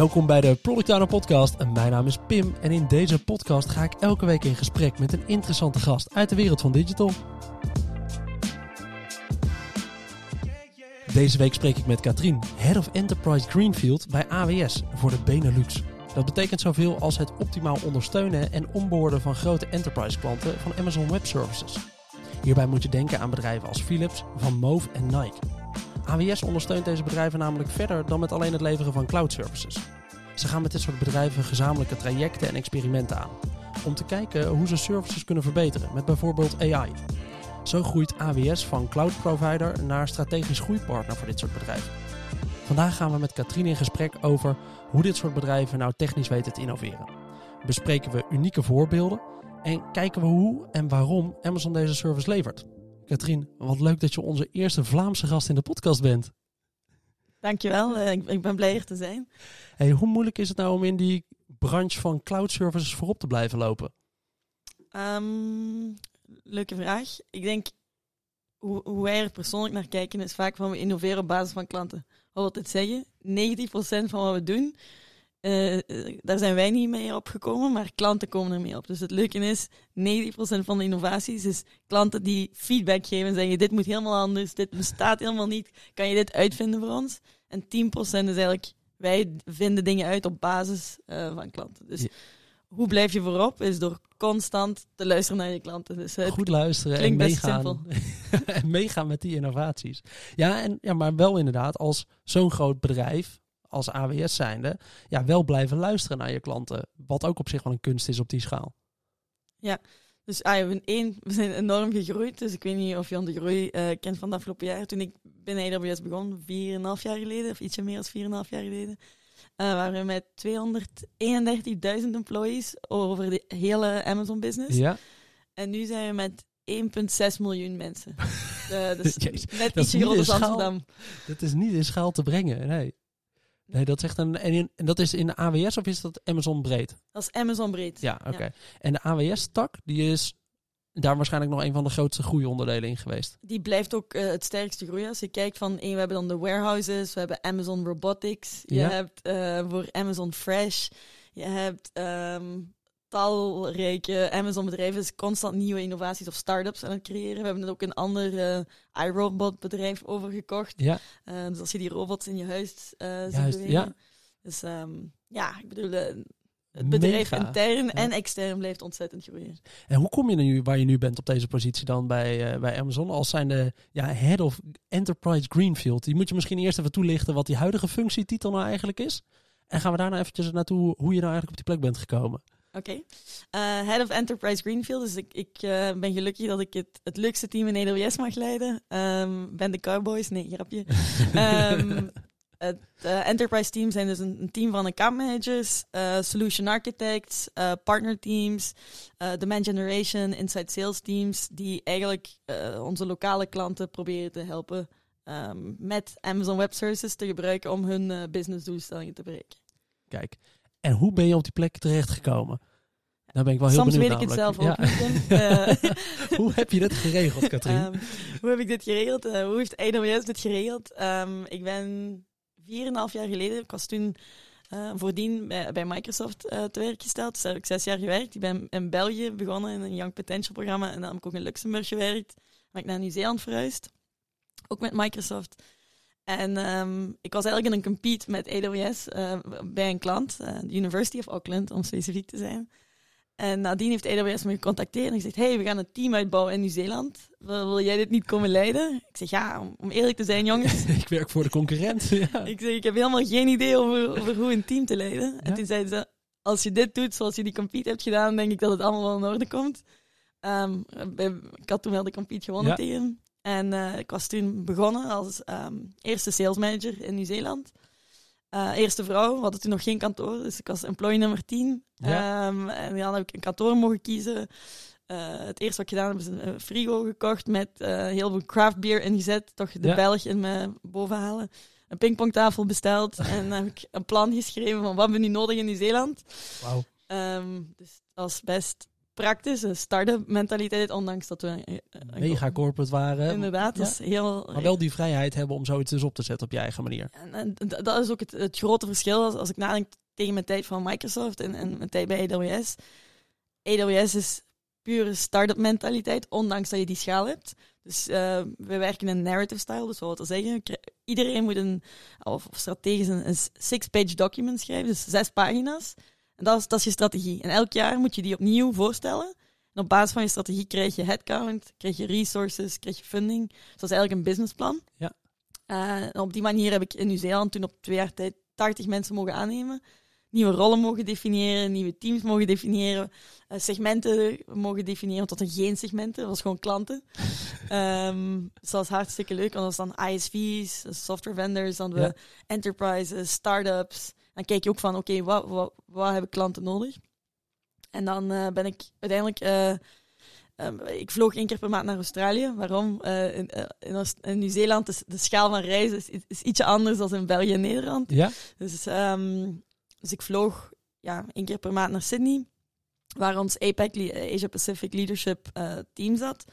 Welkom bij de Product Podcast. Mijn naam is Pim en in deze podcast ga ik elke week in gesprek met een interessante gast uit de wereld van digital. Deze week spreek ik met Katrien, Head of Enterprise Greenfield bij AWS voor de Benelux. Dat betekent zoveel als het optimaal ondersteunen en onboorden van grote enterprise klanten van Amazon Web Services. Hierbij moet je denken aan bedrijven als Philips, Van Moof en Nike. AWS ondersteunt deze bedrijven namelijk verder dan met alleen het leveren van cloud services. Ze gaan met dit soort bedrijven gezamenlijke trajecten en experimenten aan. Om te kijken hoe ze services kunnen verbeteren met bijvoorbeeld AI. Zo groeit AWS van cloud provider naar strategisch groeipartner voor dit soort bedrijven. Vandaag gaan we met Katrien in gesprek over hoe dit soort bedrijven nou technisch weten te innoveren. Bespreken we unieke voorbeelden en kijken we hoe en waarom Amazon deze service levert. Katrien, wat leuk dat je onze eerste Vlaamse gast in de podcast bent. Dankjewel, uh, ik, ik ben blij hier te zijn. Hey, hoe moeilijk is het nou om in die branche van cloud services voorop te blijven lopen? Um, leuke vraag. Ik denk, hoe, hoe wij er persoonlijk naar kijken, is vaak van we innoveren op basis van klanten. Wat wil dit zeggen? 90% van wat we doen, uh, daar zijn wij niet mee opgekomen, maar klanten komen er mee op. Dus het leuke is, 90% van de innovaties is klanten die feedback geven en zeggen, dit moet helemaal anders, dit bestaat helemaal niet, kan je dit uitvinden voor ons? En 10% is eigenlijk, wij vinden dingen uit op basis uh, van klanten. Dus hoe blijf je voorop? Is door constant te luisteren naar je klanten. Dus Goed luisteren en meegaan. en meegaan met die innovaties. Ja, en, ja, maar wel inderdaad, als zo'n groot bedrijf als AWS zijnde, ja, wel blijven luisteren naar je klanten. Wat ook op zich wel een kunst is op die schaal. Ja, dus ah, we, één, we zijn enorm gegroeid. Dus ik weet niet of je aan de groei uh, kent van de afgelopen jaar. Toen ik binnen AWS begon, 4,5 jaar geleden, of ietsje meer dan 4,5 jaar geleden, uh, waren we met 231.000 employees over de hele Amazon business. Ja. En nu zijn we met 1,6 miljoen mensen. uh, dus net iets groter dan Amsterdam. Dat is niet in schaal te brengen, nee. Nee, dat is echt een. En, in, en dat is in de AWS of is dat Amazon breed? Dat is Amazon breed. Ja, oké. En de AWS-tak, die is daar waarschijnlijk nog een van de grootste groeionderdelen in geweest. Die blijft ook uh, het sterkste groeien. Als je kijkt van, we hebben dan de warehouses, we hebben Amazon Robotics, je hebt uh, voor Amazon Fresh, je hebt um, talrijke Amazon-bedrijven is constant nieuwe innovaties of start-ups aan het creëren. We hebben ook een ander uh, iRobot-bedrijf overgekocht. Ja. Uh, dus als je die robots in je huis uh, ziet bewegen. Ja. Dus um, ja, ik bedoel, het bedrijf intern en extern blijft ontzettend groeien. En hoe kom je nu waar je nu bent op deze positie dan bij, bij Amazon? Als zijn de ja, Head of Enterprise Greenfield. Die moet je misschien eerst even toelichten wat die huidige functietitel nou eigenlijk is. En gaan we daarna eventjes naartoe hoe je nou eigenlijk op die plek bent gekomen. Oké. Okay. Uh, Head of Enterprise Greenfield. Dus ik, ik uh, ben gelukkig dat ik het, het leukste team in AWS mag leiden. Um, ben de Cowboys. Nee, grapje. um, het uh, enterprise team zijn dus een, een, team van account managers, solution architects, partner teams, demand generation, inside sales teams, die eigenlijk onze lokale klanten proberen te helpen um, met Amazon Web Services te gebruiken om hun business doelstellingen te bereiken. Kijk, en hoe ben je op die plek terechtgekomen? Daar ben ik wel heel Soms benieuwd weet ik het zelf ook niet. Uh, hoe heb je dit geregeld, Katrien? Um, hoe heb ik dit geregeld? Uh, hoe heeft AWS dit geregeld? Um, ik ben 4,5 jaar geleden, ik was toen uh, voordien bij, bij Microsoft te werk gesteld. Dus daar heb ik zes jaar gewerkt. Ik ben in België begonnen in een Young Potential programma. En dan heb ik ook in Luxemburg gewerkt. Ben ik naar Nieuw-Zeeland verhuisd. Ook met Microsoft. En um, ik was eigenlijk in een compete met AWS uh, bij een klant, uh, de University of Auckland, om specifiek te zijn. En nadien heeft AWS me gecontacteerd en gezegd, hey, we gaan een team uitbouwen in Nieuw-Zeeland. Wil, jij dit niet komen leiden? Ik zeg, ja, om, om eerlijk te zijn, jongens. ik werk voor de concurrent. Ja. ik zeg, ik heb helemaal geen idee over, over hoe een team te leiden. Ja? En toen zeiden ze, als je dit doet zoals je die compete hebt gedaan, denk ik dat het allemaal wel in orde komt. Um, ik had toen wel de compete gewonnen ja. tegen en uh, ik was toen begonnen als um, eerste sales manager in Nieuw-Zeeland. Uh, eerste vrouw, we hadden toen nog geen kantoor, dus ik was employee nummer 10. Ja. Um, en dan heb ik een kantoor mogen kiezen. Uh, het eerste wat ik gedaan heb is een frigo gekocht met heel veel craft beer ingezet. Toch de ja. Belg in me boven halen. Een pingpongtafel besteld en dan heb ik een plan geschreven van wat we nu nodig in Nieuw-Zeeland. Wow. Um, dus dat was best praktisch, een start-up mentaliteit, ondanks dat we... eh, Mega corporate waren. Inderdaad, Ja. dat is heel... Maar wel die vrijheid hebben om zoiets dus op te zetten op je eigen manier. En, dat is ook het, het grote verschil als, als ik nadenk tegen mijn tijd van Microsoft en, en mijn tijd bij AWS. AWS is pure start-up mentaliteit, ondanks dat je die schaal hebt. Dus eh, we werken in narrative style, dus wat wil zeggen, iedereen moet een, of strategisch een, een six-page document schrijven, dus zes pagina's. En dat is, dat is je strategie. En elk jaar moet je die opnieuw voorstellen. En op basis van je strategie krijg je headcount, krijg je resources, krijg je funding. Dus dat is eigenlijk een businessplan. Ja. Eh, en op die manier heb ik in Nieuw-Zeeland toen op twee jaar tijd 80 mensen mogen aannemen. Nieuwe rollen mogen definiëren, nieuwe teams mogen definiëren, eh, segmenten mogen definiëren, want dat waren geen segmenten, dat was gewoon klanten. Ehm, dus dat was hartstikke leuk, want dat was dan ISV's, software vendors, dan Ja. enterprises, startups. Dan kijk je ook van, oké, wat, wat, wat hebben klanten nodig? En dan eh, ben ik uiteindelijk... eh, ehm, ik vloog één keer per maand naar Australië. Waarom? Eh, in, eh, in, Nieuw-Zeeland is de schaal van reizen is, is ietsje anders dan in België en Nederland. Ja? Dus, ehm, dus ik vloog ja, één keer per maand naar Sydney, waar ons APEC, Asia Pacific Leadership eh, team zat.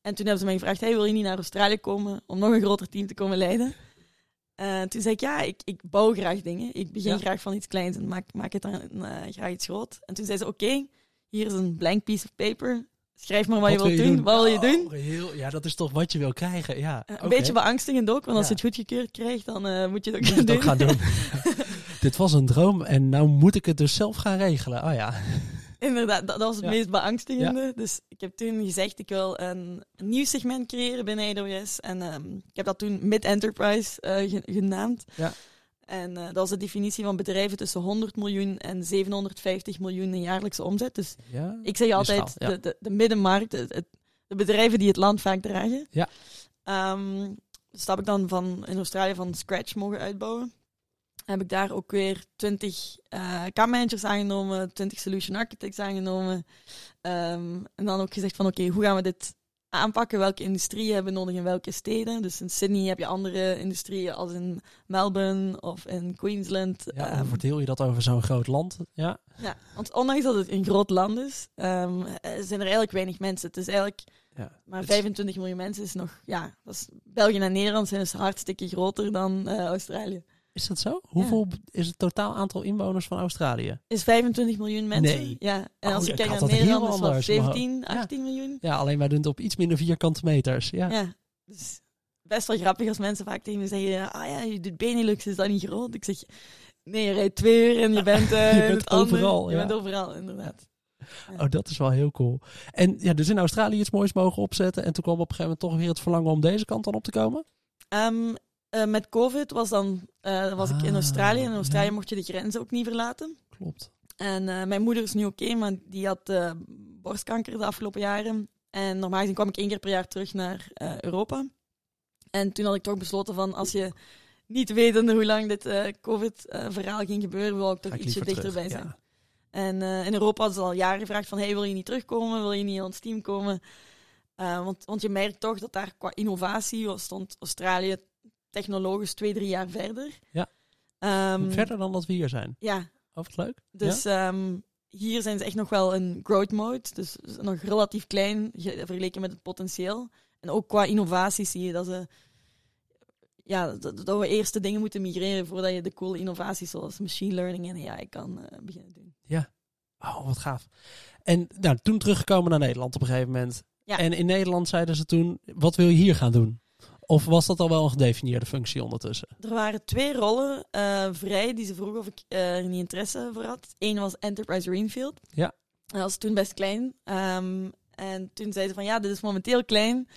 En toen hebben ze mij gevraagd, hey, wil je niet naar Australië komen om nog een groter team te komen leiden? Eh, toen zei ik, ja, ik, ik bouw graag dingen. Ik begin Ja. graag van iets kleins en maak, maak het dan eh, graag iets groot. En toen zei ze, oké, hier is een blank piece of paper. Schrijf maar wat, je wil wilt doen. Wat wil je doen? Oh, heel, ja, dat is toch wat je wil krijgen. Ja, Eh, Een oké. beetje beangstigend ook, want als Ja. je het goedgekeurd krijgt, dan moet je het ook Moet je gaan het doen. ook gaan doen. Dit was een droom en nou moet ik het dus zelf gaan regelen. Oh ja. Inderdaad, dat, dat was het Ja. meest beangstigende. Dus ik heb toen gezegd, ik wil een, een nieuw segment creëren binnen AWS. En ehm, ik heb dat toen mid-enterprise eh, ge- genaamd. Ja. En eh, dat is de definitie van bedrijven tussen 100 miljoen en 750 miljoen in jaarlijkse omzet. Dus ja. ik zeg altijd, schaal, de, de, de middenmarkt, het, het- de bedrijven die het land vaak dragen. Ja. Ehm, dus dat heb ik dan van, in Australië van scratch mogen uitbouwen. Heb ik daar ook weer 20 eh K-managers aangenomen, 20 solution architects aangenomen. Ehm, en dan ook gezegd van oké, hoe gaan we dit aanpakken? Welke industrieën hebben we nodig in welke steden? Dus in Sydney heb je andere industrieën als in Melbourne of in Queensland. Ja, Ehm, hoe verteel je dat over zo'n groot land? Ja, ja, want ondanks dat het een groot land is, ehm, eh, zijn er eigenlijk weinig mensen. Het is eigenlijk ja. maar Het is- 25 miljoen mensen is nog, ja, dat is, België en Nederland zijn dus hartstikke groter dan eh, Australië. Is dat zo? Hoeveel is het totaal aantal inwoners van Australië? Is 25 miljoen mensen. Nee. Ja, en als Oh, je ik kijkt naar dat Nederland is maar- 17, Ja. 18 miljoen. Ja, alleen wij doen het op iets minder vierkante meters. Ja. Ja, dus best wel grappig als mensen vaak tegen me zeggen, ah ja, je doet Benelux, is dat niet groot? Ik zeg, nee, je rijdt twee uur en je bent, eh, Je in bent overal, Je bent overal, inderdaad. Oh, dat is wel heel cool. En ja, dus in Australië iets moois mogen opzetten. En toen kwam op een gegeven moment toch weer het verlangen om deze kant dan op te komen. Ehm, eh, met COVID was, dan, eh, was ik in Ah, Australië. En in Australië ja. mocht je de grenzen ook niet verlaten. Klopt. En eh, mijn moeder is nu oké, maar die had borstkanker de afgelopen jaren. En normaal gezien kwam ik één keer per jaar terug naar Europa. En toen had ik toch besloten van, als je niet wetende hoe lang dit COVID-verhaal ging gebeuren, wil ik toch ik ietsje dichterbij zijn. Ja. En in Europa hadden ze al jaren gevraagd van, hey, wil je niet terugkomen? Wil je niet in ons team komen? Want, want je merkt toch dat daar qua innovatie stond Australië technologisch twee, drie jaar verder. Ja. Ehm, Verder dan dat we hier zijn. Ja, Oh, wat leuk. dus ehm, hier zijn ze echt nog wel in growth mode. Dus nog relatief klein ge- vergeleken met het potentieel. En ook qua innovatie zie je dat ze... Ja, dat, dat we eerst de dingen moeten migreren voordat je de coole innovaties zoals machine learning en AI kan eh, beginnen doen. Oh, wat gaaf. En nou, toen teruggekomen naar Nederland op een gegeven moment. Ja. En in Nederland zeiden ze toen, wat wil je hier gaan doen? Of was dat al wel een gedefinieerde functie ondertussen? Er waren twee rollen eh, vrij die ze vroegen of ik eh, er niet interesse voor had. Eén was Enterprise Greenfield. Ja. Dat was toen best klein. Ehm, en toen zeiden ze van ja, dit is momenteel klein.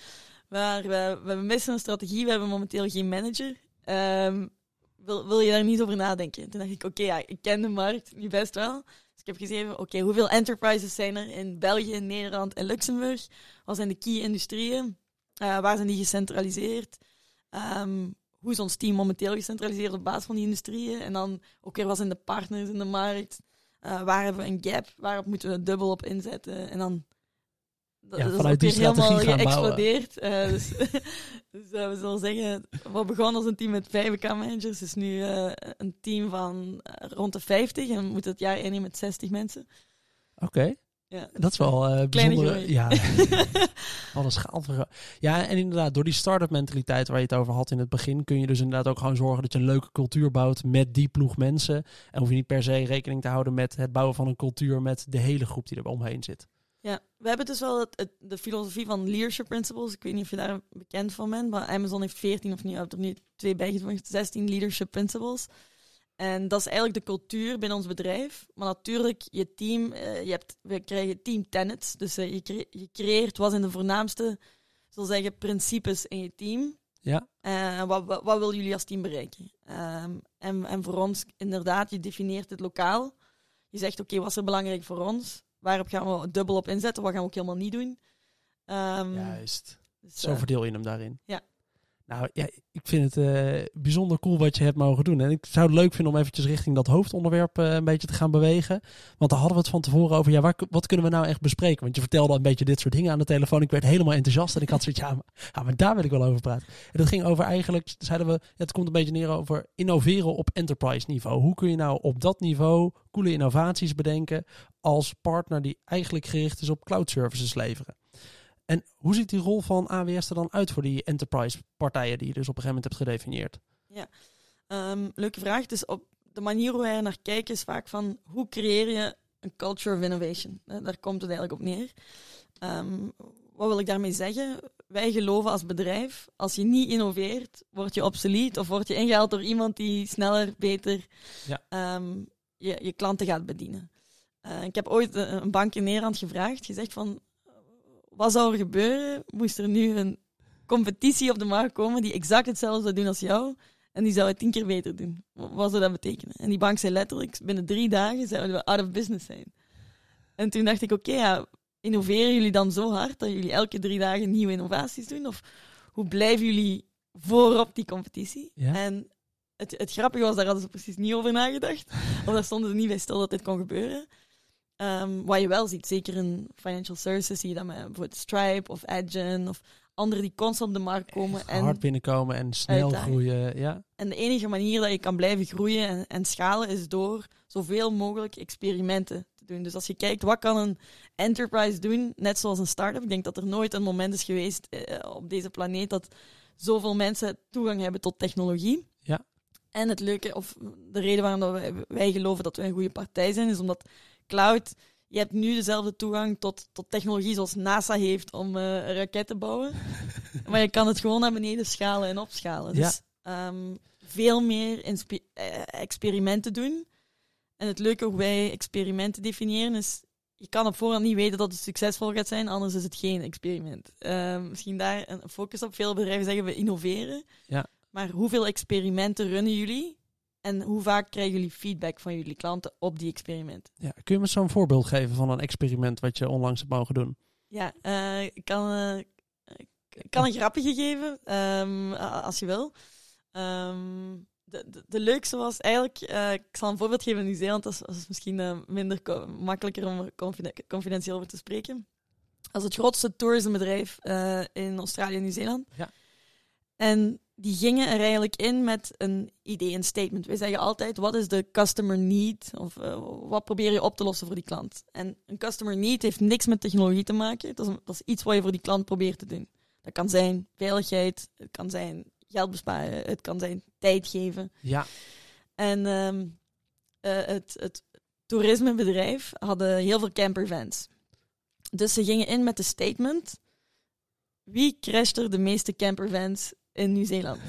Maar we, we missen een strategie, we hebben momenteel geen manager. Ehm, wil, wil je daar niet over nadenken? Toen dacht ik, oké, ja, ik ken de markt nu best wel. Dus ik heb geschreven, oké, hoeveel enterprises zijn er in België, Nederland en Luxemburg? Wat zijn de key industrieën? Eh, waar zijn die gecentraliseerd? Ehm, hoe is ons team momenteel gecentraliseerd op basis van die industrieën? En dan ook weer wat zijn de partners in de markt? Eh, waar hebben we een gap? Waarop moeten we dubbel op inzetten? En dan dat, Ja, dat is vanuit ook die weer helemaal geëxplodeerd. Eh, dus dus we zullen zeggen, wat begon als een team met vijf accountmanagers, is nu eh, een team van rond de 50 en we moeten het jaar innemen met 60 mensen. Oké. Ja. Dat is wel Kleine bijzonder. Ja, wat een. Ja, en inderdaad, door die start-up mentaliteit waar je het over had in het begin, kun je dus inderdaad ook gewoon zorgen dat je een leuke cultuur bouwt met die ploeg mensen. En hoef je niet per se rekening te houden met het bouwen van een cultuur met de hele groep die er omheen zit. Ja, we hebben dus wel het, het- de filosofie van leadership principles. Ik weet niet of je daar bekend van bent, maar Amazon heeft 14 of nu, er nu twee bijgevoegd, 16 leadership principles. En dat is eigenlijk de cultuur binnen ons bedrijf. Maar natuurlijk, je team, eh, je hebt, we krijgen team tenets. Dus eh, je, je creëert wat zijn de voornaamste, zal zeggen, principes in je team. Ja. En wat, wat, wat willen jullie als team bereiken? Ehm, en, en voor ons, inderdaad, je definieert het lokaal. Je zegt, oké, wat is er belangrijk voor ons? Waarop gaan we dubbel op inzetten? Wat gaan we ook helemaal niet doen? Ehm, Juist. dus, Zo verdeel je hem daarin. Ja. Nou ja, ik vind het eh, bijzonder cool wat je hebt mogen doen. En ik zou het leuk vinden om eventjes richting dat hoofdonderwerp eh, een beetje te gaan bewegen. Want daar hadden we het van tevoren over. Ja, waar, wat kunnen we nou echt bespreken? Want je vertelde een beetje dit soort dingen aan de telefoon. Ik werd helemaal enthousiast en ik had zoiets ja, maar, ja, maar daar wil ik wel over praten. En dat ging over eigenlijk, zeiden we, het komt een beetje neer over innoveren op enterprise niveau. Hoe kun je nou op dat niveau coole innovaties bedenken als partner die eigenlijk gericht is op cloud services leveren? En hoe ziet die rol van AWS er dan uit voor die enterprise partijen die je dus op een gegeven moment hebt gedefinieerd? Ehm, leuke vraag. Dus op de manier hoe wij er naar kijken is vaak van hoe creëer je een culture of innovation? Eh, Daar komt het eigenlijk op neer. Ehm, wat wil ik daarmee zeggen? Wij geloven als bedrijf, als je niet innoveert, word je obsolet of word je ingehaald door iemand die sneller, beter Ja. ehm, je, je klanten gaat bedienen. Eh, ik heb ooit een een bank in Nederland gevraagd, gezegd van, wat zou er gebeuren moest er nu een competitie op de markt komen die exact hetzelfde zou doen als jou en die zou het tien keer beter doen. Wat zou dat betekenen? En die bank zei letterlijk, binnen drie dagen zouden we out of business zijn. En toen dacht ik, oké, ja, innoveren jullie dan zo hard dat jullie elke drie dagen nieuwe innovaties doen? Of hoe blijven jullie voorop die competitie? Ja. En het, het grappige was, daar hadden ze precies niet over nagedacht. Of daar stonden ze niet bij stil dat dit kon gebeuren. Ehm, wat je wel ziet, zeker in financial services, zie je dat met bijvoorbeeld Stripe of Adyen of anderen die constant op de markt komen. En Hard binnenkomen en snel groeien. Ja, en de enige manier dat je kan blijven groeien en, en schalen is door zoveel mogelijk experimenten te doen. Dus als je kijkt, wat kan een enterprise doen, net zoals een start-up. Ik denk dat er nooit een moment is geweest eh, op deze planeet dat zoveel mensen toegang hebben tot technologie. Ja. En het leuke, of de reden waarom dat wij, wij geloven dat we een goede partij zijn, is omdat cloud, je hebt nu dezelfde toegang tot, tot technologie zoals NASA heeft om eh, een raket te bouwen. maar je kan het gewoon naar beneden schalen en opschalen. Ja. Dus ehm, veel meer eh, experimenten doen. En het leuke hoe wij experimenten definiëren is, je kan op voorhand niet weten dat het succesvol gaat zijn, anders is het geen experiment. Ehm, misschien daar een focus op. Veel bedrijven zeggen we innoveren. Ja. Maar hoeveel experimenten runnen jullie? En hoe vaak krijgen jullie feedback van jullie klanten op die experimenten? ja. Kun je me zo'n voorbeeld geven van een experiment wat je onlangs hebt mogen doen? Ja, eh, ik kan, eh, ik kan een grappige geven, ehm, als je wil. Ehm, de, de, de leukste was eigenlijk, eh, ik zal een voorbeeld geven in Nieuw-Zeeland, dat is, misschien minder makkelijker om er confiden- confidentieel over te spreken. Dat is het grootste toerismebedrijf in Australië en Nieuw-Zeeland. Ja. En die gingen er eigenlijk in met een idee, een statement. Wij zeggen altijd, wat is de customer need? Of eh, wat probeer je op te lossen voor die klant? En een customer need heeft niks met technologie te maken. Dat is, dat is iets wat je voor die klant probeert te doen. Dat kan zijn veiligheid, het kan zijn geld besparen, het kan zijn tijd geven. Ja, En ehm, eh, het, het toerismebedrijf hadden heel veel campervans. Dus ze gingen in met de statement: wie crasht er de meeste campervans in Nieuw-Zeeland?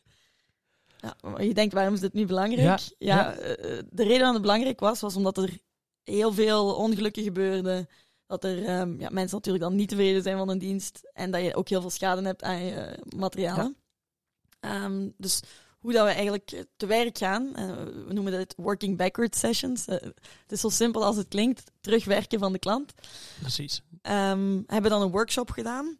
ja, maar je denkt, waarom is dit nu belangrijk? Ja, Ja, ja. eh, de reden dat het belangrijk was, was omdat er heel veel ongelukken gebeurden. Dat er ehm, ja, mensen natuurlijk dan niet tevreden zijn van een dienst. En dat je ook heel veel schade hebt aan je materialen. Ehm, dus hoe dat we eigenlijk eh, te werk gaan. eh, we noemen dat working backward sessions. Eh, het is zo simpel als het klinkt. Terugwerken van de klant. precies. Ehm, hebben dan een workshop gedaan.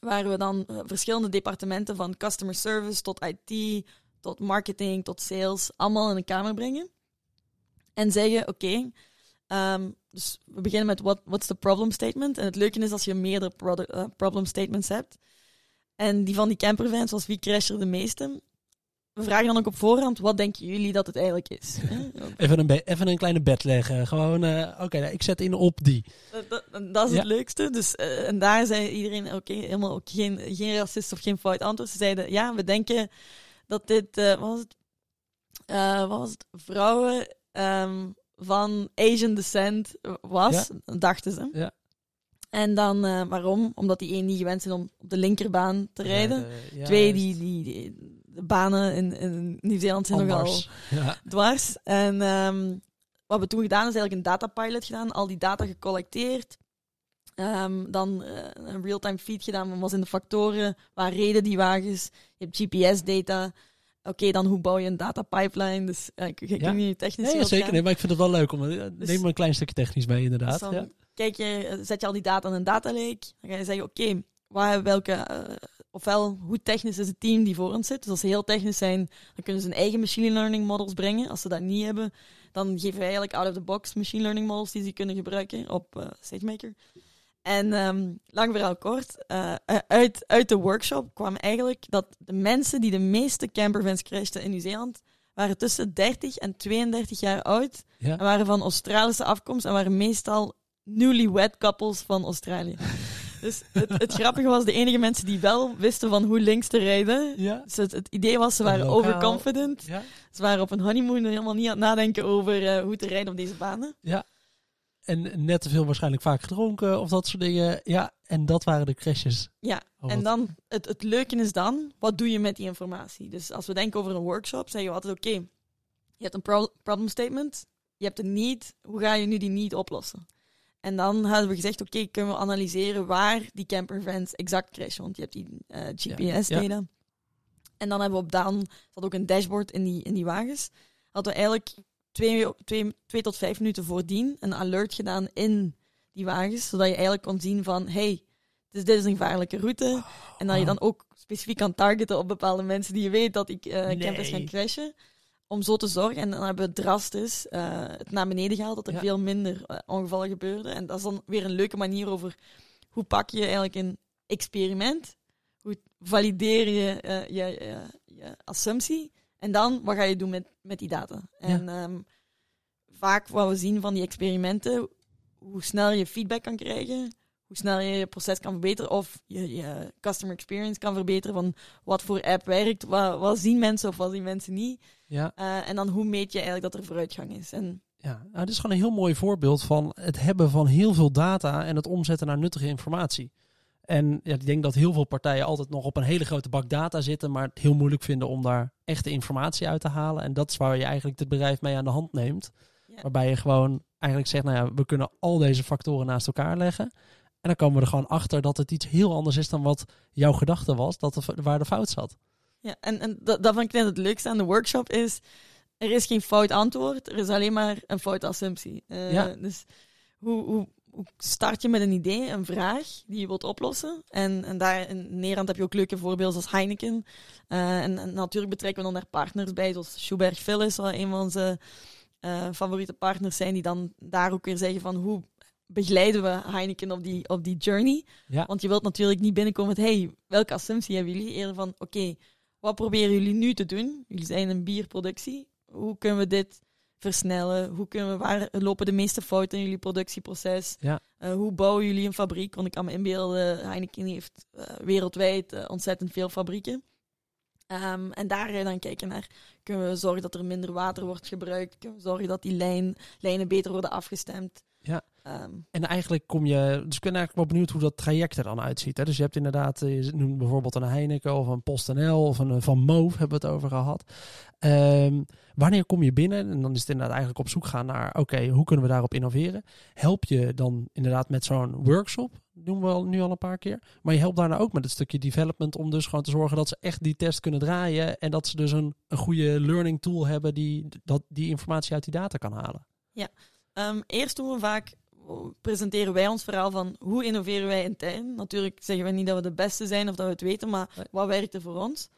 Waar we dan eh, verschillende departementen van customer service tot IT, tot marketing, tot sales, allemaal in een kamer brengen. En zeggen, oké, ehm, dus we beginnen met what, what's the problem statement. En het leuke is als je meerdere eh, problem statements hebt. En die van die campervans was wie crasht er de meeste. We vragen dan ook op voorhand, wat denken jullie dat het eigenlijk is? Even een, even een kleine bed leggen. Gewoon, eh, oké, nou, ik zet in op die. Dat, dat, dat is Ja. het leukste. Dus, eh, en daar zei iedereen, oké, helemaal ook geen, geen racist of geen fout antwoord. Ze zeiden, ja, we denken dat dit, eh, wat was het? Wat was het? Vrouwen ehm, van Asian descent was, dachten ze. Ja. En dan, waarom? Omdat die één niet gewend zijn om op de linkerbaan te rijden. Twee, die, die, banen in, in Nieuw-Zeeland zijn nogal. Ja. dwars. En ehm, wat we toen gedaan is eigenlijk een datapilot gedaan, al die data gecollecteerd. Ehm, dan eh, een real-time feed gedaan, wat was in de factoren, waar reden die wagens, je hebt GPS-data. Oké, dan hoe bouw je een data pipeline? Dus eh, ik, ik Ja. niet technisch Nee, ja, zeker. Nee, maar ik vind het wel leuk. Om, eh, Dus- neem maar een klein stukje technisch mee, inderdaad. Dus dan ja. kijk je, zet je al die data in een data lake. Dan ga je zeggen, oké, waar, welke, ofwel hoe technisch is het team die voor ons zit. Dus als ze heel technisch zijn, dan kunnen ze hun eigen machine learning models brengen. Als ze dat niet hebben, dan geven wij eigenlijk out-of-the-box machine learning models die ze kunnen gebruiken op eh, SageMaker. En ehm, lang verhaal kort, eh, uit, uit de workshop kwam eigenlijk dat de mensen die de meeste campervans crashten in Nieuw-Zeeland, waren tussen 30 en 32 jaar oud Ja. en waren van Australische afkomst en waren meestal newlywed couples van Australië. Dus het, het grappige was, de enige mensen die wel wisten van hoe links te rijden. Ja. Dus het, het idee was, ze En waren lokaal. overconfident. Ja. Ze waren op een honeymoon en helemaal niet aan het nadenken over eh, hoe te rijden op deze banen. En net te veel waarschijnlijk vaak gedronken of dat soort dingen. Ja, en dat waren de crashes. Ja, Oh, en dan, het, het leuke is dan, wat doe je met die informatie? Dus als we denken over een workshop, zeggen we altijd, oké, je hebt een pro- problem statement, je hebt een need, hoe ga je nu die need oplossen? En dan hadden we gezegd, oké, kunnen we analyseren waar die campervans exact crashen, want je hebt die eh, GPS-data. En dan hebben we op dan, zat ook een dashboard in die, in die wagens, hadden we eigenlijk twee, twee, twee tot vijf minuten voordien een alert gedaan in die wagens, zodat je eigenlijk kon zien van, hey, dus dit is een gevaarlijke route. En dat je dan ook specifiek kan targeten op bepaalde mensen die je weet dat ik eh Nee. campers gaan crashen. Om zo te zorgen. En dan hebben we drastisch eh, het naar beneden gehaald, dat er Ja. veel minder eh, ongevallen gebeurden. En dat is dan weer een leuke manier over hoe pak je eigenlijk een experiment. Hoe valideer je eh, je, je, je assumptie. En dan, wat ga je doen met, met die data? En ehm, vaak wat we zien van die experimenten, hoe snel je feedback kan krijgen, hoe snel je je proces kan verbeteren of je, je customer experience kan verbeteren van wat voor app werkt, wat, wat zien mensen of wat zien mensen niet. Ja, Eh, en dan hoe meet je eigenlijk dat er vooruitgang is. En ja. Nou, dit is gewoon een heel mooi voorbeeld van het hebben van heel veel data en het omzetten naar nuttige informatie. En ja, ik denk dat heel veel partijen altijd nog op een hele grote bak data zitten, maar het heel moeilijk vinden om daar echte informatie uit te halen. En dat is waar je eigenlijk het bedrijf mee aan de hand neemt. Ja. Waarbij je gewoon eigenlijk zegt, nou ja, we kunnen al deze factoren naast elkaar leggen. En dan komen we er gewoon achter dat het iets heel anders is dan wat jouw gedachte was, dat er, waar de fout zat. Ja, en, en dat, dat vind ik net het leukste aan de workshop is, er is geen fout antwoord, er is alleen maar een foute assumptie. Eh, Ja. Dus hoe, hoe, hoe start je met een idee, een vraag die je wilt oplossen? En, en daar in Nederland heb je ook leuke voorbeelden zoals Heineken. Eh, en, en natuurlijk betrekken we dan daar partners bij, zoals Schubert Philips, zal een van onze eh, favoriete partners zijn, die dan daar ook weer zeggen van hoe begeleiden we Heineken op die, op die journey. Ja, Want je wilt natuurlijk niet binnenkomen met, hey, welke assumptie hebben jullie? Eerder van, oké, wat proberen jullie nu te doen? Jullie zijn een bierproductie. Hoe kunnen we dit versnellen? Hoe kunnen we, waar lopen de meeste fouten in jullie productieproces? Ja. Eh, hoe bouwen jullie een fabriek? Want ik kan me inbeelden, Heineken heeft eh, wereldwijd eh, ontzettend veel fabrieken. Ehm, en daar dan kijken naar, kunnen we zorgen dat er minder water wordt gebruikt? Kunnen we zorgen dat die lijn, lijnen beter worden afgestemd? Ja. Ehm, En eigenlijk kom je. Dus ik ben eigenlijk wel benieuwd hoe dat traject er dan uitziet. Hè? Dus je hebt inderdaad, eh, je noemt bijvoorbeeld een Heineken of een PostNL of een eh, Van Moof hebben we het over gehad. Ehm, wanneer kom je binnen? En dan is het inderdaad eigenlijk op zoek gaan naar, oké, hoe kunnen we daarop innoveren? Help je dan inderdaad met zo'n workshop? Doen we al, nu al een paar keer. Maar je helpt daarna ook met het stukje development om dus gewoon te zorgen dat ze echt die test kunnen draaien. En dat ze dus een, een goede learning tool hebben die dat, die informatie uit die data kan halen. Ehm, eerst doen we vaak, presenteren wij ons verhaal van hoe innoveren wij intern. Natuurlijk zeggen we niet dat we de beste zijn of dat we het weten, maar Nee. wat werkt er voor ons?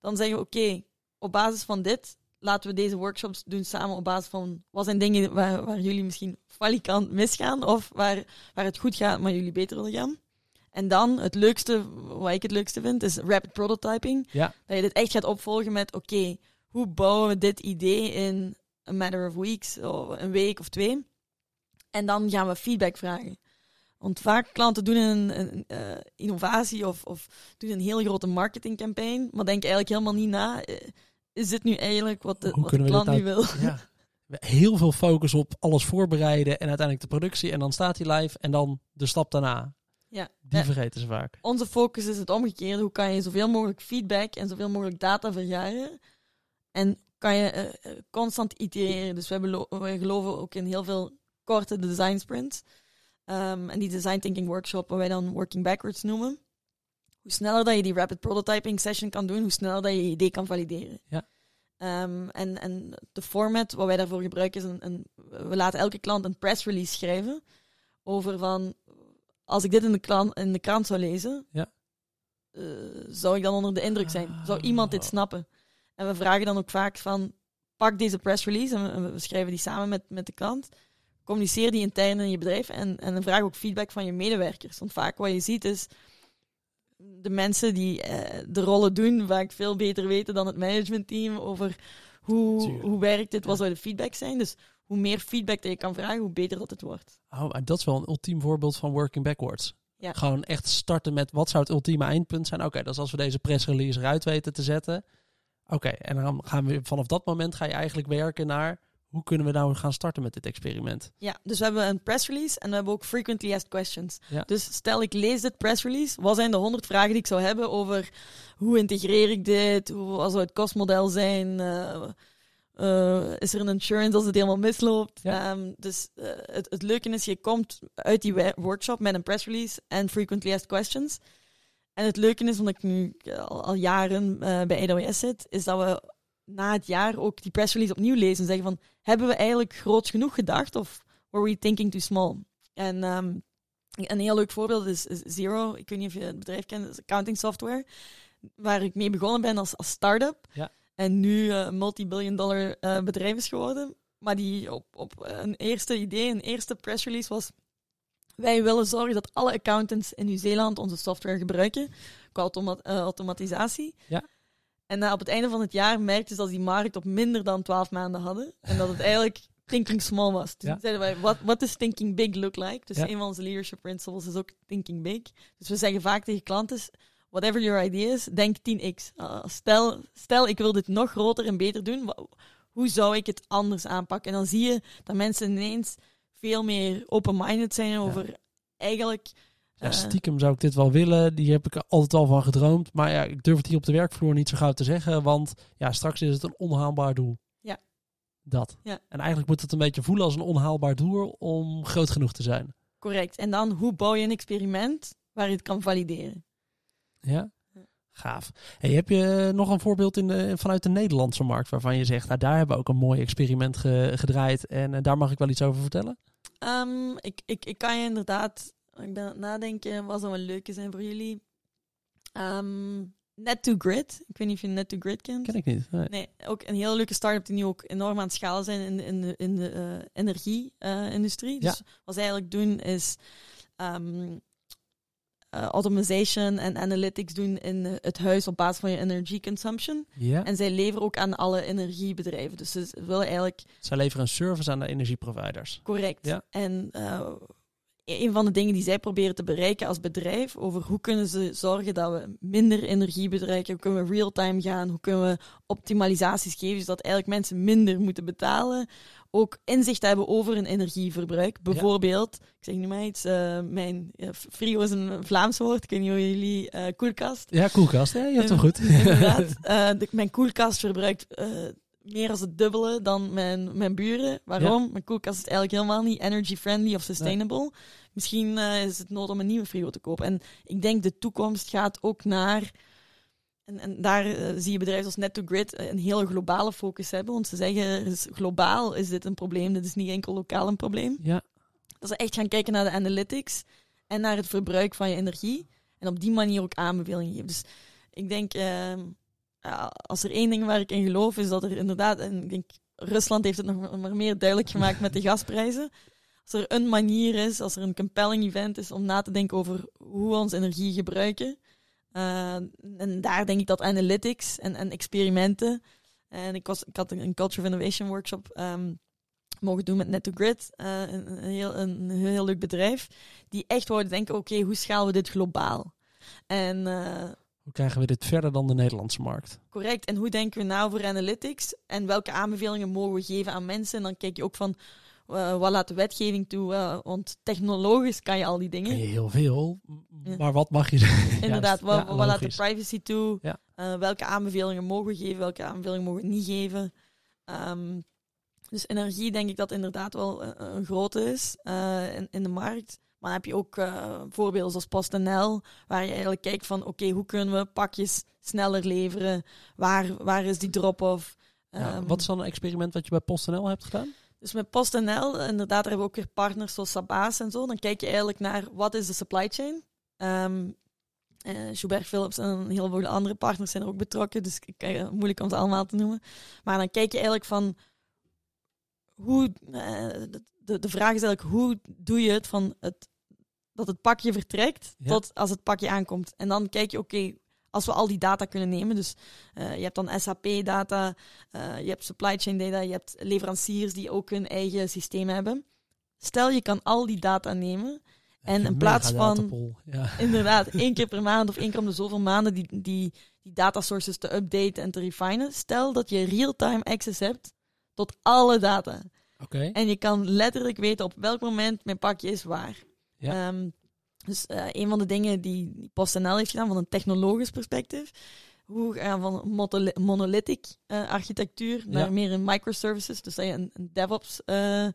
Dan zeggen we, oké, op basis van dit laten we deze workshops doen samen op basis van wat zijn dingen waar, waar jullie misschien falikant misgaan of waar, waar het goed gaat, maar jullie beter willen gaan. En dan het leukste, wat ik het leukste vind, is rapid prototyping. Ja. Dat je dit echt gaat opvolgen met, oké, hoe bouwen we dit idee in a matter of weeks, of een week of twee. En dan gaan we feedback vragen. Want vaak klanten doen een, een eh, innovatie of, of doen een heel grote marketingcampagne, maar denken eigenlijk helemaal niet na. eh, Is dit nu eigenlijk wat de, wat klant nu wil? Ja. Heel veel focus op alles voorbereiden en uiteindelijk de productie. En dan staat hij live en dan de stap daarna. Ja. Die vergeten ze vaak. Onze focus is het omgekeerde. Hoe kan je zoveel mogelijk feedback en zoveel mogelijk data vergaren? En kan je eh, eh, constant itereren. Dus belo- wij geloven ook in heel veel korte design sprints. Ehm, en die design thinking workshop, wat wij dan working backwards noemen. Hoe sneller dat je die rapid prototyping session kan doen, hoe sneller dat je je idee kan valideren. Ja. Ehm, en, en de format wat wij daarvoor gebruiken is een, een, we laten elke klant een press release schrijven over van als ik dit in de, klant, in de krant zou lezen, Ja. eh, zou ik dan onder de indruk zijn? Zou iemand dit Ah. snappen? En we vragen dan ook vaak van, pak deze press release en we, en we schrijven die samen met, met de klant. Communiceer die intern in je bedrijf en, en dan vraag ook feedback van je medewerkers. Want vaak wat je ziet is, de mensen die eh, de rollen doen vaak veel beter weten dan het managementteam over hoe, Tuurlijk. hoe werkt dit, wat zou de feedback zijn. Dus hoe meer feedback dat je kan vragen, hoe beter dat het wordt. Oh, dat is wel een ultiem voorbeeld van working backwards. Ja. Gewoon echt starten met wat zou het ultieme eindpunt zijn. Oké, dat is als we deze press release eruit weten te zetten. Oké, en dan gaan we vanaf dat moment ga je eigenlijk werken naar hoe kunnen we nou gaan starten met dit experiment. Ja, dus we hebben een press release en we hebben ook frequently asked questions. Ja. Dus stel ik lees dit press release, wat zijn de honderd vragen die ik zou hebben over hoe integreer ik dit, hoe wat zou het kostmodel zijn, eh, eh, is er een insurance als het helemaal misloopt. Ja. Ehm, dus eh, het, het leuke is, je komt uit die workshop met een press release en frequently asked questions. En het leuke is, omdat ik nu al, al jaren eh, bij AWS zit, is dat we na het jaar ook die press release opnieuw lezen en zeggen van, hebben we eigenlijk groot genoeg gedacht of were we thinking too small? En ehm, een heel leuk voorbeeld is, is Zero. Ik weet niet of je het bedrijf kent, accounting software. Waar ik mee begonnen ben als, als start-up. Ja. En nu eh, een multi-billion dollar eh, bedrijf is geworden. Maar die op, op een eerste idee, een eerste press release was... Wij willen zorgen dat alle accountants in Nieuw-Zeeland onze software gebruiken. Qua automa- eh, automatisatie. Ja. En eh, op het einde van het jaar merkten ze dat die markt op minder dan 12 maanden hadden. En dat het eigenlijk thinking small was. Dus Ja. zeiden wij, what does thinking big look like? Dus Ja. een van onze leadership principles is ook thinking big. Dus we zeggen vaak tegen klanten, whatever your idea is, denk 10x. Uh, stel, stel, ik wil dit nog groter en beter doen. Hoe zou ik het anders aanpakken? En dan zie je dat mensen ineens veel meer open-minded zijn over eigenlijk... Ja, eh, stiekem zou ik dit wel willen. Die heb ik er altijd al van gedroomd. Maar ja, ik durf het hier op de werkvloer niet zo gauw te zeggen. Want ja, straks is het een onhaalbaar doel. Ja. Dat. Ja. En eigenlijk moet het een beetje voelen als een onhaalbaar doel om groot genoeg te zijn. correct. En dan, hoe bouw je een experiment waar je het kan valideren? Ja? Ja. Gaaf. Hey, heb je nog een voorbeeld in de, vanuit de Nederlandse markt waarvan je zegt, nou, daar hebben we ook een mooi experiment ge- gedraaid en eh, daar mag ik wel iets over vertellen? Ehm, ik, ik, ik kan je inderdaad, ik ben aan het nadenken, wat zou een leuke zijn voor jullie? Ehm Net to Grid. Ik weet niet of je Net to Grid kent. Ken ik niet. Nee. Nee, ook een hele leuke start-up die nu ook enorm aan het schalen zijn in, de- in de, in de eh, energie-industrie. Ja. Dus wat zij eigenlijk doen is ehm eh, automation en analytics doen in eh, het huis op basis van je energy consumption. Ja. En zij leveren ook aan alle energiebedrijven. Dus ze willen eigenlijk Zij leveren een service aan de energieproviders. Correct. Ja. En eh, een van de dingen die zij proberen te bereiken als bedrijf, over hoe kunnen ze zorgen dat we minder energie bedrijven, hoe kunnen we real-time gaan, hoe kunnen we optimalisaties geven, zodat eigenlijk mensen minder moeten betalen, ook inzicht hebben over hun energieverbruik. Bijvoorbeeld, ik zeg nu maar iets, eh, mijn ja, frigo is een Vlaams woord, ik weet niet hoe jullie eh, koelkast. Ja, koelkast. Ja, je hebt hem goed. Inderdaad. Eh, de- mijn koelkast verbruikt eh, meer dan het dubbele dan mijn, mijn buren. Waarom? Mijn koelkast is eigenlijk helemaal niet energy-friendly of sustainable. Misschien eh, is het nodig om een nieuwe frigo te kopen. En ik denk de toekomst gaat ook naar... En, en daar eh, zie je bedrijven als Net2Grid een hele globale focus hebben. Want ze zeggen, er is, globaal is dit een probleem. Dit is niet enkel lokaal een probleem. ja. Dat ze echt gaan kijken naar de analytics en naar het verbruik van je energie. En op die manier ook aanbevelingen geven. Dus ik denk, ehm, ja, als er één ding waar ik in geloof, is dat er inderdaad, en ik denk, Rusland heeft het nog maar meer duidelijk gemaakt met de gasprijzen. als er een manier is, als er een compelling event is om na te denken over hoe we onze energie gebruiken. Uh, en daar denk ik dat analytics en, en experimenten. En ik, was, ik had een Culture of Innovation workshop um, mogen doen met Net2Grid, uh, een, een, heel, een, heel leuk bedrijf, die echt wouden denken, oké, hoe schalen we dit globaal? En... Uh, hoe krijgen we dit verder dan de Nederlandse markt? Correct. En hoe denken we nou over analytics? En welke aanbevelingen mogen we geven aan mensen? En dan kijk je ook van, uh, wat laat de wetgeving toe? Uh, want technologisch kan je al die dingen. Heel veel, maar wat mag je? Inderdaad, wat, ja, wat laat de privacy toe? Ja. Uh, welke aanbevelingen mogen we geven? Welke aanbevelingen mogen we niet geven? Um, dus energie denk ik dat inderdaad wel een, een grote is in, in de markt. Maar dan heb je ook voorbeelden zoals PostNL, waar je eigenlijk kijkt van oké, hoe kunnen we pakjes sneller leveren? Waar, waar is die drop-off? Um, wat is dan een experiment wat je bij PostNL hebt gedaan? Dus met PostNL, inderdaad, daar hebben we ook weer partners zoals Sabaas en zo. Dan kijk je eigenlijk naar wat is de supply chain. Um, uh, Schubert Philips en heel veel andere partners zijn er ook betrokken, dus ik, uh, moeilijk om ze allemaal te noemen. Maar dan kijk je eigenlijk van hoe, uh, de, de vraag is eigenlijk hoe doe je het van het, dat het pakje vertrekt tot als het pakje aankomt. En dan kijk je, oké, als we al die data kunnen nemen, dus uh, je hebt dan SAP-data, uh, je hebt supply chain data, je hebt leveranciers die ook hun eigen systeem hebben. Stel, je kan al die data nemen en in plaats van ja. inderdaad één keer per maand of één keer om de zoveel maanden die, die, die data sources te updaten en te refinen, stel dat je real-time access hebt tot alle data. Okay. En je kan letterlijk weten op welk moment mijn pakje is waar. Ja. Um, dus uh, een van de dingen die PostNL heeft gedaan van een technologisch perspectief, hoe gaan van monolithic uh, architectuur naar ja. meer een microservices, dus dat je een, een DevOps uh,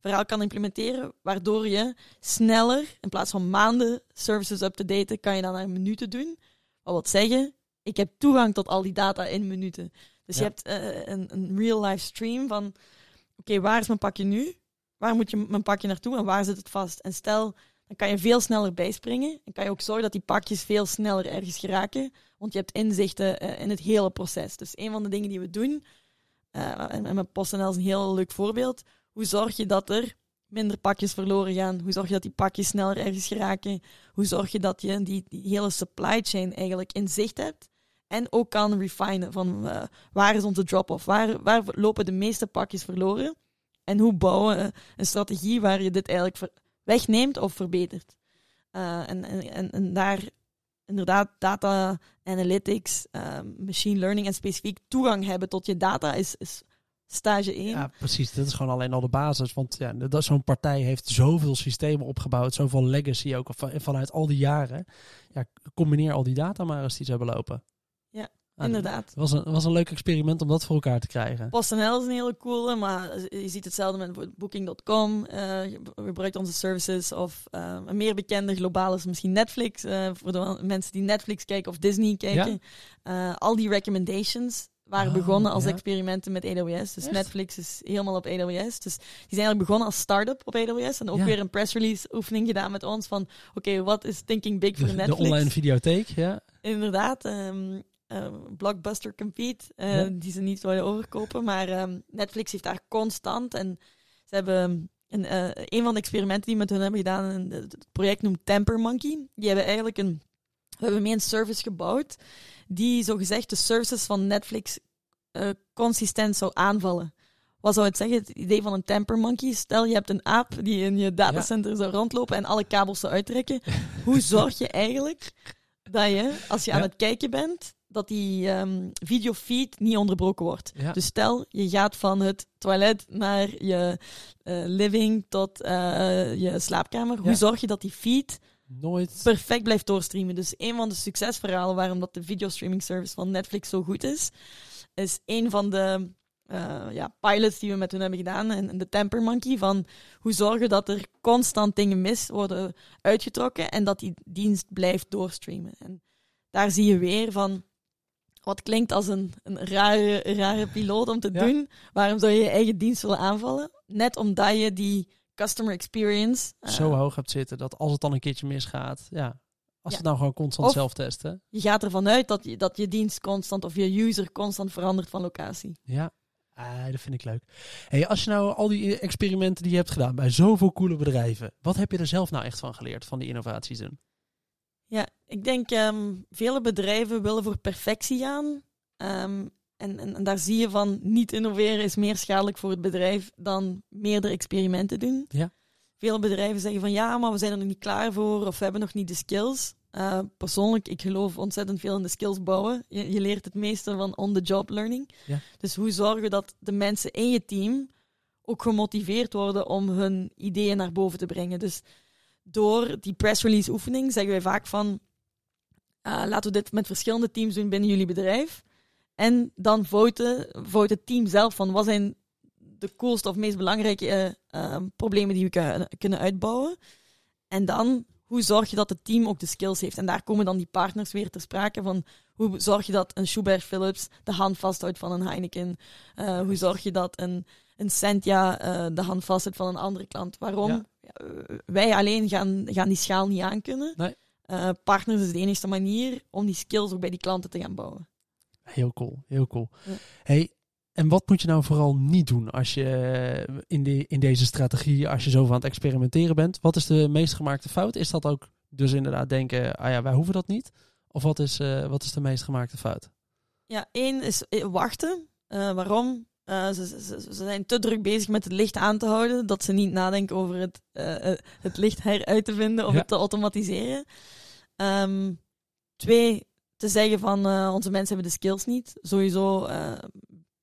verhaal kan implementeren, waardoor je sneller, in plaats van maanden services up te daten, kan je dan naar minuten doen. Wat wil zeggen, ik heb toegang tot al die data in minuten. Dus ja. je hebt een, een real-life stream van oké, waar is mijn pakje nu? Waar moet je mijn pakje naartoe en waar zit het vast? En stel, dan kan je veel sneller bijspringen. En kan je ook zorgen dat die pakjes veel sneller ergens geraken. Want je hebt inzichten uh, in het hele proces. Dus een van de dingen die we doen, uh, en, met PostNL is een heel leuk voorbeeld. Hoe zorg je dat er minder pakjes verloren gaan? Hoe zorg je dat die pakjes sneller ergens geraken? Hoe zorg je dat je die, hele supply chain eigenlijk in zicht hebt? En ook kan refinen van uh, waar is onze drop-off? Waar, waar lopen de meeste pakjes verloren? En hoe bouwen we een strategie waar je dit eigenlijk wegneemt of verbetert? Uh, en, en, en, daar inderdaad data analytics, uh, machine learning en specifiek toegang hebben tot je data is, is stage 1. Ja, precies. Dat is gewoon alleen al de basis. Want ja, dat zo'n partij heeft zoveel systemen opgebouwd, zoveel legacy ook vanuit al die jaren. Ja, combineer al die data maar eens die ze hebben lopen. Ja, inderdaad. Het was een, was een leuk experiment om dat voor elkaar te krijgen. PostNL is een hele coole, maar je ziet hetzelfde met Booking.com. Uh, je gebruikt onze services. Of uh, een meer bekende globaal is misschien Netflix. Uh, voor de mensen die Netflix kijken of Disney kijken. Ja? al die recommendations waren oh, begonnen als ja? experimenten met AWS. Dus Netflix is helemaal op AWS. Dus die zijn eigenlijk begonnen als start-up op AWS. En ook ja. weer een press release oefening gedaan met ons van... Oké, wat is thinking big voor Netflix? De online videotheek, ja. Inderdaad. Um, uh, Blockbuster Compete, uh, ja. die ze niet willen overkopen. Maar um, Netflix heeft daar constant. En ze hebben een, uh, een van de experimenten die met hun hebben gedaan, het project noemt Temper Monkey. Die hebben eigenlijk een, we hebben mee een service gebouwd die zogezegd de services van Netflix consistent zou aanvallen. Wat zou het zeggen? Het idee van een temper monkey. Stel, je hebt een aap die in je datacenter ja. zou rondlopen en alle kabels zou uittrekken. Hoe zorg je eigenlijk dat je, als je ja. aan het kijken bent, dat die um, videofeed niet onderbroken wordt. Ja. Dus stel, je gaat van het toilet naar je uh, living tot uh, je slaapkamer. Ja. Hoe zorg je dat die feed Nooit. perfect blijft doorstreamen? Dus een van de succesverhalen waarom dat de videostreaming service van Netflix zo goed is, is een van de uh, ja, pilots die we met hun hebben gedaan en de Temper Monkey van hoe zorgen dat er constant dingen mis worden uitgetrokken en dat die dienst blijft doorstreamen. En daar zie je weer van wat klinkt als een, een rare, rare piloot om te ja. doen. Waarom zou je je eigen dienst willen aanvallen? Net omdat je die customer experience... Uh, Zo hoog hebt zitten dat als het dan een keertje misgaat... Ja, als ja. het nou gewoon constant of zelf testen. Je gaat ervan uit dat je, dat je dienst constant of je user constant verandert van locatie. Ja. Ah, dat vind ik leuk. Hey, als je nou al die experimenten die je hebt gedaan bij zoveel coole bedrijven, wat heb je er zelf nou echt van geleerd, van die innovaties doen? Ik denk um, vele bedrijven willen voor perfectie gaan. Um, en, en, en, daar zie je van niet innoveren is meer schadelijk voor het bedrijf dan meerdere experimenten doen. Ja. Veel bedrijven zeggen van ja, maar we zijn er nog niet klaar voor of we hebben nog niet de skills. Uh, persoonlijk, ik geloof ontzettend veel in de skills bouwen. Je, je leert het meeste van on-the-job learning. Ja. Dus hoe zorgen dat de mensen in je team ook gemotiveerd worden om hun ideeën naar boven te brengen. Dus door die press release oefening zeggen wij vaak van uh, laten we dit met verschillende teams doen binnen jullie bedrijf. En dan voten, voten het team zelf van wat zijn de coolste of meest belangrijke uh, problemen die we kunnen uitbouwen. En dan hoe zorg je dat het team ook de skills heeft? En daar komen dan die partners weer ter sprake van hoe zorg je dat een Schubert Philips de hand vasthoudt van een Heineken? Uh, hoe zorg je dat een, een Sentia uh, de hand vasthoudt van een andere klant? Waarom? Ja. wij alleen gaan, gaan die schaal niet aankunnen. Nee. Uh, partners is de enige manier om die skills ook bij die klanten te gaan bouwen. Heel cool, heel cool. Ja. Hey, en wat moet je nou vooral niet doen als je in, de, in deze strategie, als je zo aan het experimenteren bent? Wat is de meest gemaakte fout? Is dat ook dus inderdaad denken, ah ja, wij hoeven dat niet? Of wat is, uh, wat is de meest gemaakte fout? Ja, één is wachten. Uh, waarom? Uh, ze, ze, ze, zijn te druk bezig met het licht aan te houden, dat ze niet nadenken over het, het licht heruit te vinden of Ja. het te automatiseren. Um, twee, te zeggen van onze mensen hebben de skills niet. Sowieso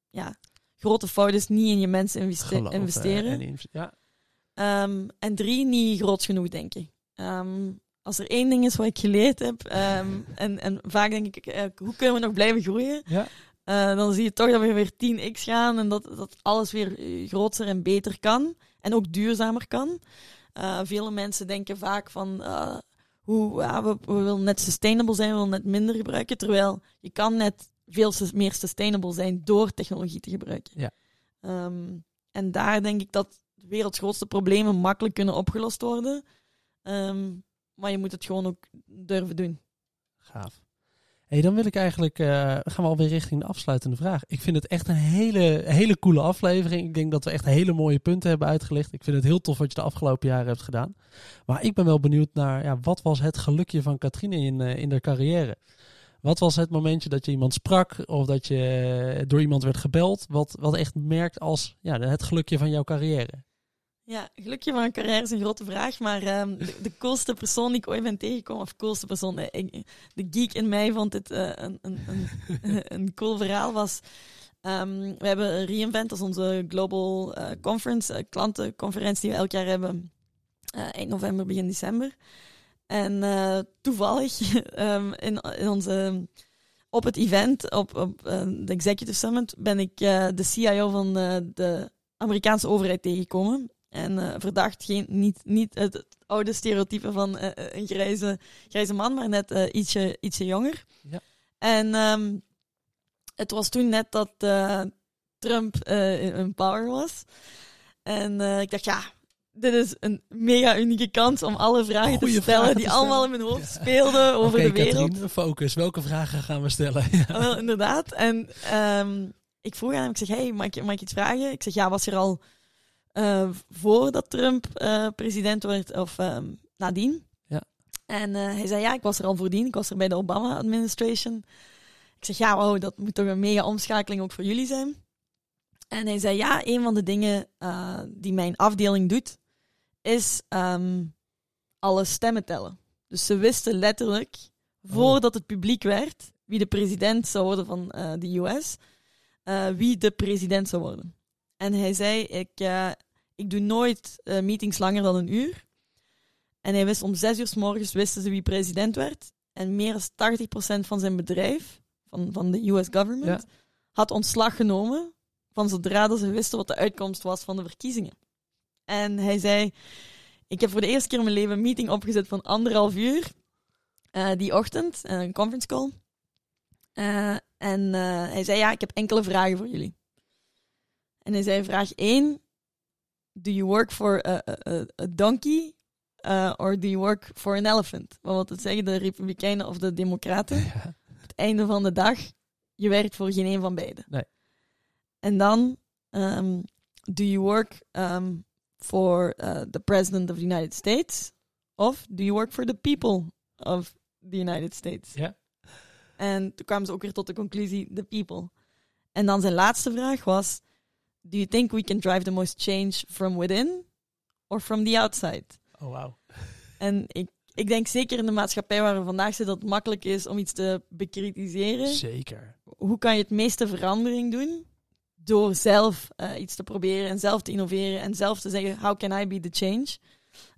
ja, grote fout is niet in je mensen investe Geloof, eh, investeren. en ja. Ehm, en drie, niet groot genoeg denken. Ehm, als er één ding is wat ik geleerd heb, ehm, en, en vaak denk ik, eh, hoe kunnen we nog blijven groeien? Ja. Eh, dan zie je toch dat we weer 10x gaan en dat, dat alles weer eh, groter en beter kan. En ook duurzamer kan. Vele mensen denken vaak van, hoe, we, we willen net sustainable zijn, we willen net minder gebruiken. Terwijl je kan net veel meer sustainable zijn door technologie te gebruiken. Ja. Um, en daar denk ik dat de werelds grootste problemen makkelijk kunnen opgelost worden. Um, maar je moet het gewoon ook durven doen. Gaaf. Hey, dan wil ik eigenlijk, uh, gaan we alweer richting de afsluitende vraag. Ik vind het echt een hele, hele coole aflevering. Ik denk dat we echt hele mooie punten hebben uitgelicht. Ik vind het heel tof wat je de afgelopen jaren hebt gedaan. Maar ik ben wel benieuwd naar, ja, wat was het gelukje van Katrine in, uh, in haar carrière? Wat was het momentje dat je iemand sprak of dat je door iemand werd gebeld? Wat, wat echt merkt als ja, het gelukje van jouw carrière? Ja, gelukje van een carrière is een grote vraag, maar um, de, coolste persoon die ik ooit ben tegengekomen, of coolste persoon, ik, de geek in mij vond dit uh, een, een, een, een cool verhaal, was um, we hebben Reinvent, is onze global uh, conference, klantenconferentie die we elk jaar hebben, eind november, begin december. En toevallig um, in, in onze, op het event, op, op de Executive Summit, ben ik de CIO van de Amerikaanse overheid tegengekomen. En verdacht geen, niet, niet het, het oude stereotype van een grijze, grijze man, maar net ietsje, ietsje jonger. Ja. En um, het was toen net dat Trump in power was. En ik dacht, ja, dit is een mega unieke kans om alle vragen Goeie te stellen vragen die te allemaal in mijn hoofd speelden over de wereld. Katrien, focus. Welke vragen gaan we stellen? Ja. Wel, inderdaad. En um, ik vroeg aan hem, ik zeg, hey, mag ik, mag ik iets vragen? Ik zeg, ja, was er al uh, voordat Trump uh, president werd of um, nadien? Ja. En uh, hij zei, ja, ik was er al voordien. Ik was er bij de Obama-administration. Ik zeg, ja, wow, dat moet toch een mega omschakeling ook voor jullie zijn? En hij zei, ja, een van de dingen die mijn afdeling doet, is um, alle stemmen tellen. Dus ze wisten letterlijk, voordat het publiek werd, wie de president zou worden van de US, wie de president zou worden. En hij zei, ik, uh, ik doe nooit meetings langer dan een uur. En hij wist om zes uur s morgens wisten ze wie president werd. En meer dan 80% van zijn bedrijf, van, van de US government, Ja. had ontslag genomen van zodra dat ze wisten wat de uitkomst was van de verkiezingen. En hij zei, ik heb voor de eerste keer in mijn leven een meeting opgezet van anderhalf uur. Uh, die ochtend, uh, een conference call. En hij zei, ja, ik heb enkele vragen voor jullie. En hij zei, vraag 1. Do you work for a, a, a donkey or do you work for an elephant? Wat het zeggen de Republikeinen of de Democraten. Ja. Het einde van de dag, je werkt voor geen een van beiden. Nee. En dan, um, do you work um, for uh, the president of the United States? Of do you work for the people of the United States? Ja. En toen kwamen ze ook weer tot de conclusie, the people. En dan zijn laatste vraag was, do you think we can drive the most change from within or from the outside? Oh, wow. En ik, ik denk zeker in de maatschappij waar we vandaag zitten dat het makkelijk is om iets te bekritiseren. Zeker. Hoe kan je het meeste verandering doen? Door zelf uh, iets te proberen en zelf te innoveren en zelf te zeggen, how can I be the change?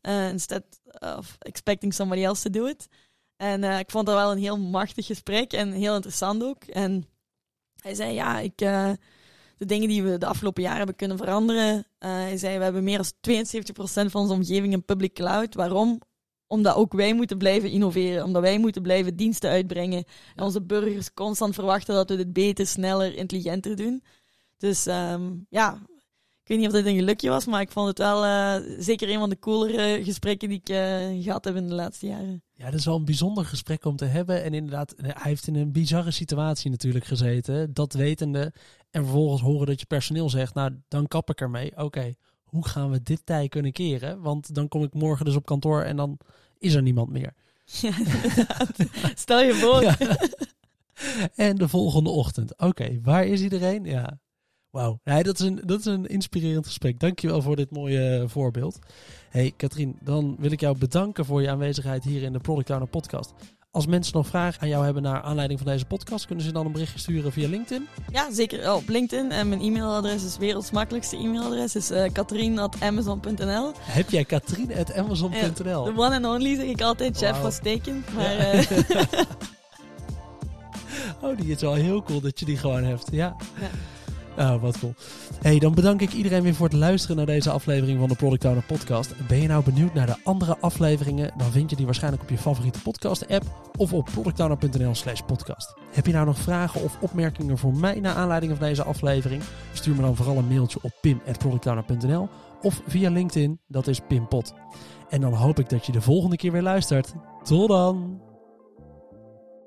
Uh, instead of expecting somebody else to do it. En uh, ik vond dat wel een heel machtig gesprek en heel interessant ook. En hij zei, ja, ik, de dingen die we de afgelopen jaren hebben kunnen veranderen. hij zei, we hebben meer dan 72% van onze omgeving in public cloud. Waarom? Omdat ook wij moeten blijven innoveren. Omdat wij moeten blijven diensten uitbrengen. En onze burgers constant verwachten dat we dit beter, sneller, intelligenter doen. Dus um, ja, ik weet niet of dit een gelukje was, maar ik vond het wel uh, zeker een van de coolere gesprekken die ik uh, gehad heb in de laatste jaren. Ja, dat is wel een bijzonder gesprek om te hebben. En inderdaad, hij heeft in een bizarre situatie natuurlijk gezeten. Dat wetende. En vervolgens horen dat je personeel zegt, nou, dan kap ik ermee. Oké, hoe gaan we dit tij kunnen keren? Want dan kom ik morgen dus op kantoor en dan is er niemand meer. Ja, Stel je voor. Ja. En de volgende ochtend. Oké, waar is iedereen? Ja, Wauw, nee, dat, is een, dat is een inspirerend gesprek. Dankjewel voor dit mooie eh, voorbeeld. Hey Katrien, dan wil ik jou bedanken voor je aanwezigheid hier in de Product Owner podcast. Als mensen nog vragen aan jou hebben naar aanleiding van deze podcast, kunnen ze dan een berichtje sturen via LinkedIn? Ja, zeker op LinkedIn. En mijn e-mailadres is werelds makkelijkste e-mailadres, is uh, katrien.amazon.nl. Heb jij katrien.amazon.nl? De one and only zeg ik altijd, chef wow. was teken. Maar, ja. uh... oh, die is wel heel cool dat je die gewoon hebt. Ja. ja. Oh, wat cool. Hey, dan bedank ik iedereen weer voor het luisteren naar deze aflevering van de Product Owner Podcast. Ben je nou benieuwd naar de andere afleveringen? Dan vind je die waarschijnlijk op je favoriete podcast-app of op productowner.nl/slash podcast. Heb je nou nog vragen of opmerkingen voor mij naar aanleiding van deze aflevering? Stuur me dan vooral een mailtje op pim.productowner.nl of via LinkedIn, dat is Pimpot. En dan hoop ik dat je de volgende keer weer luistert. Tot dan!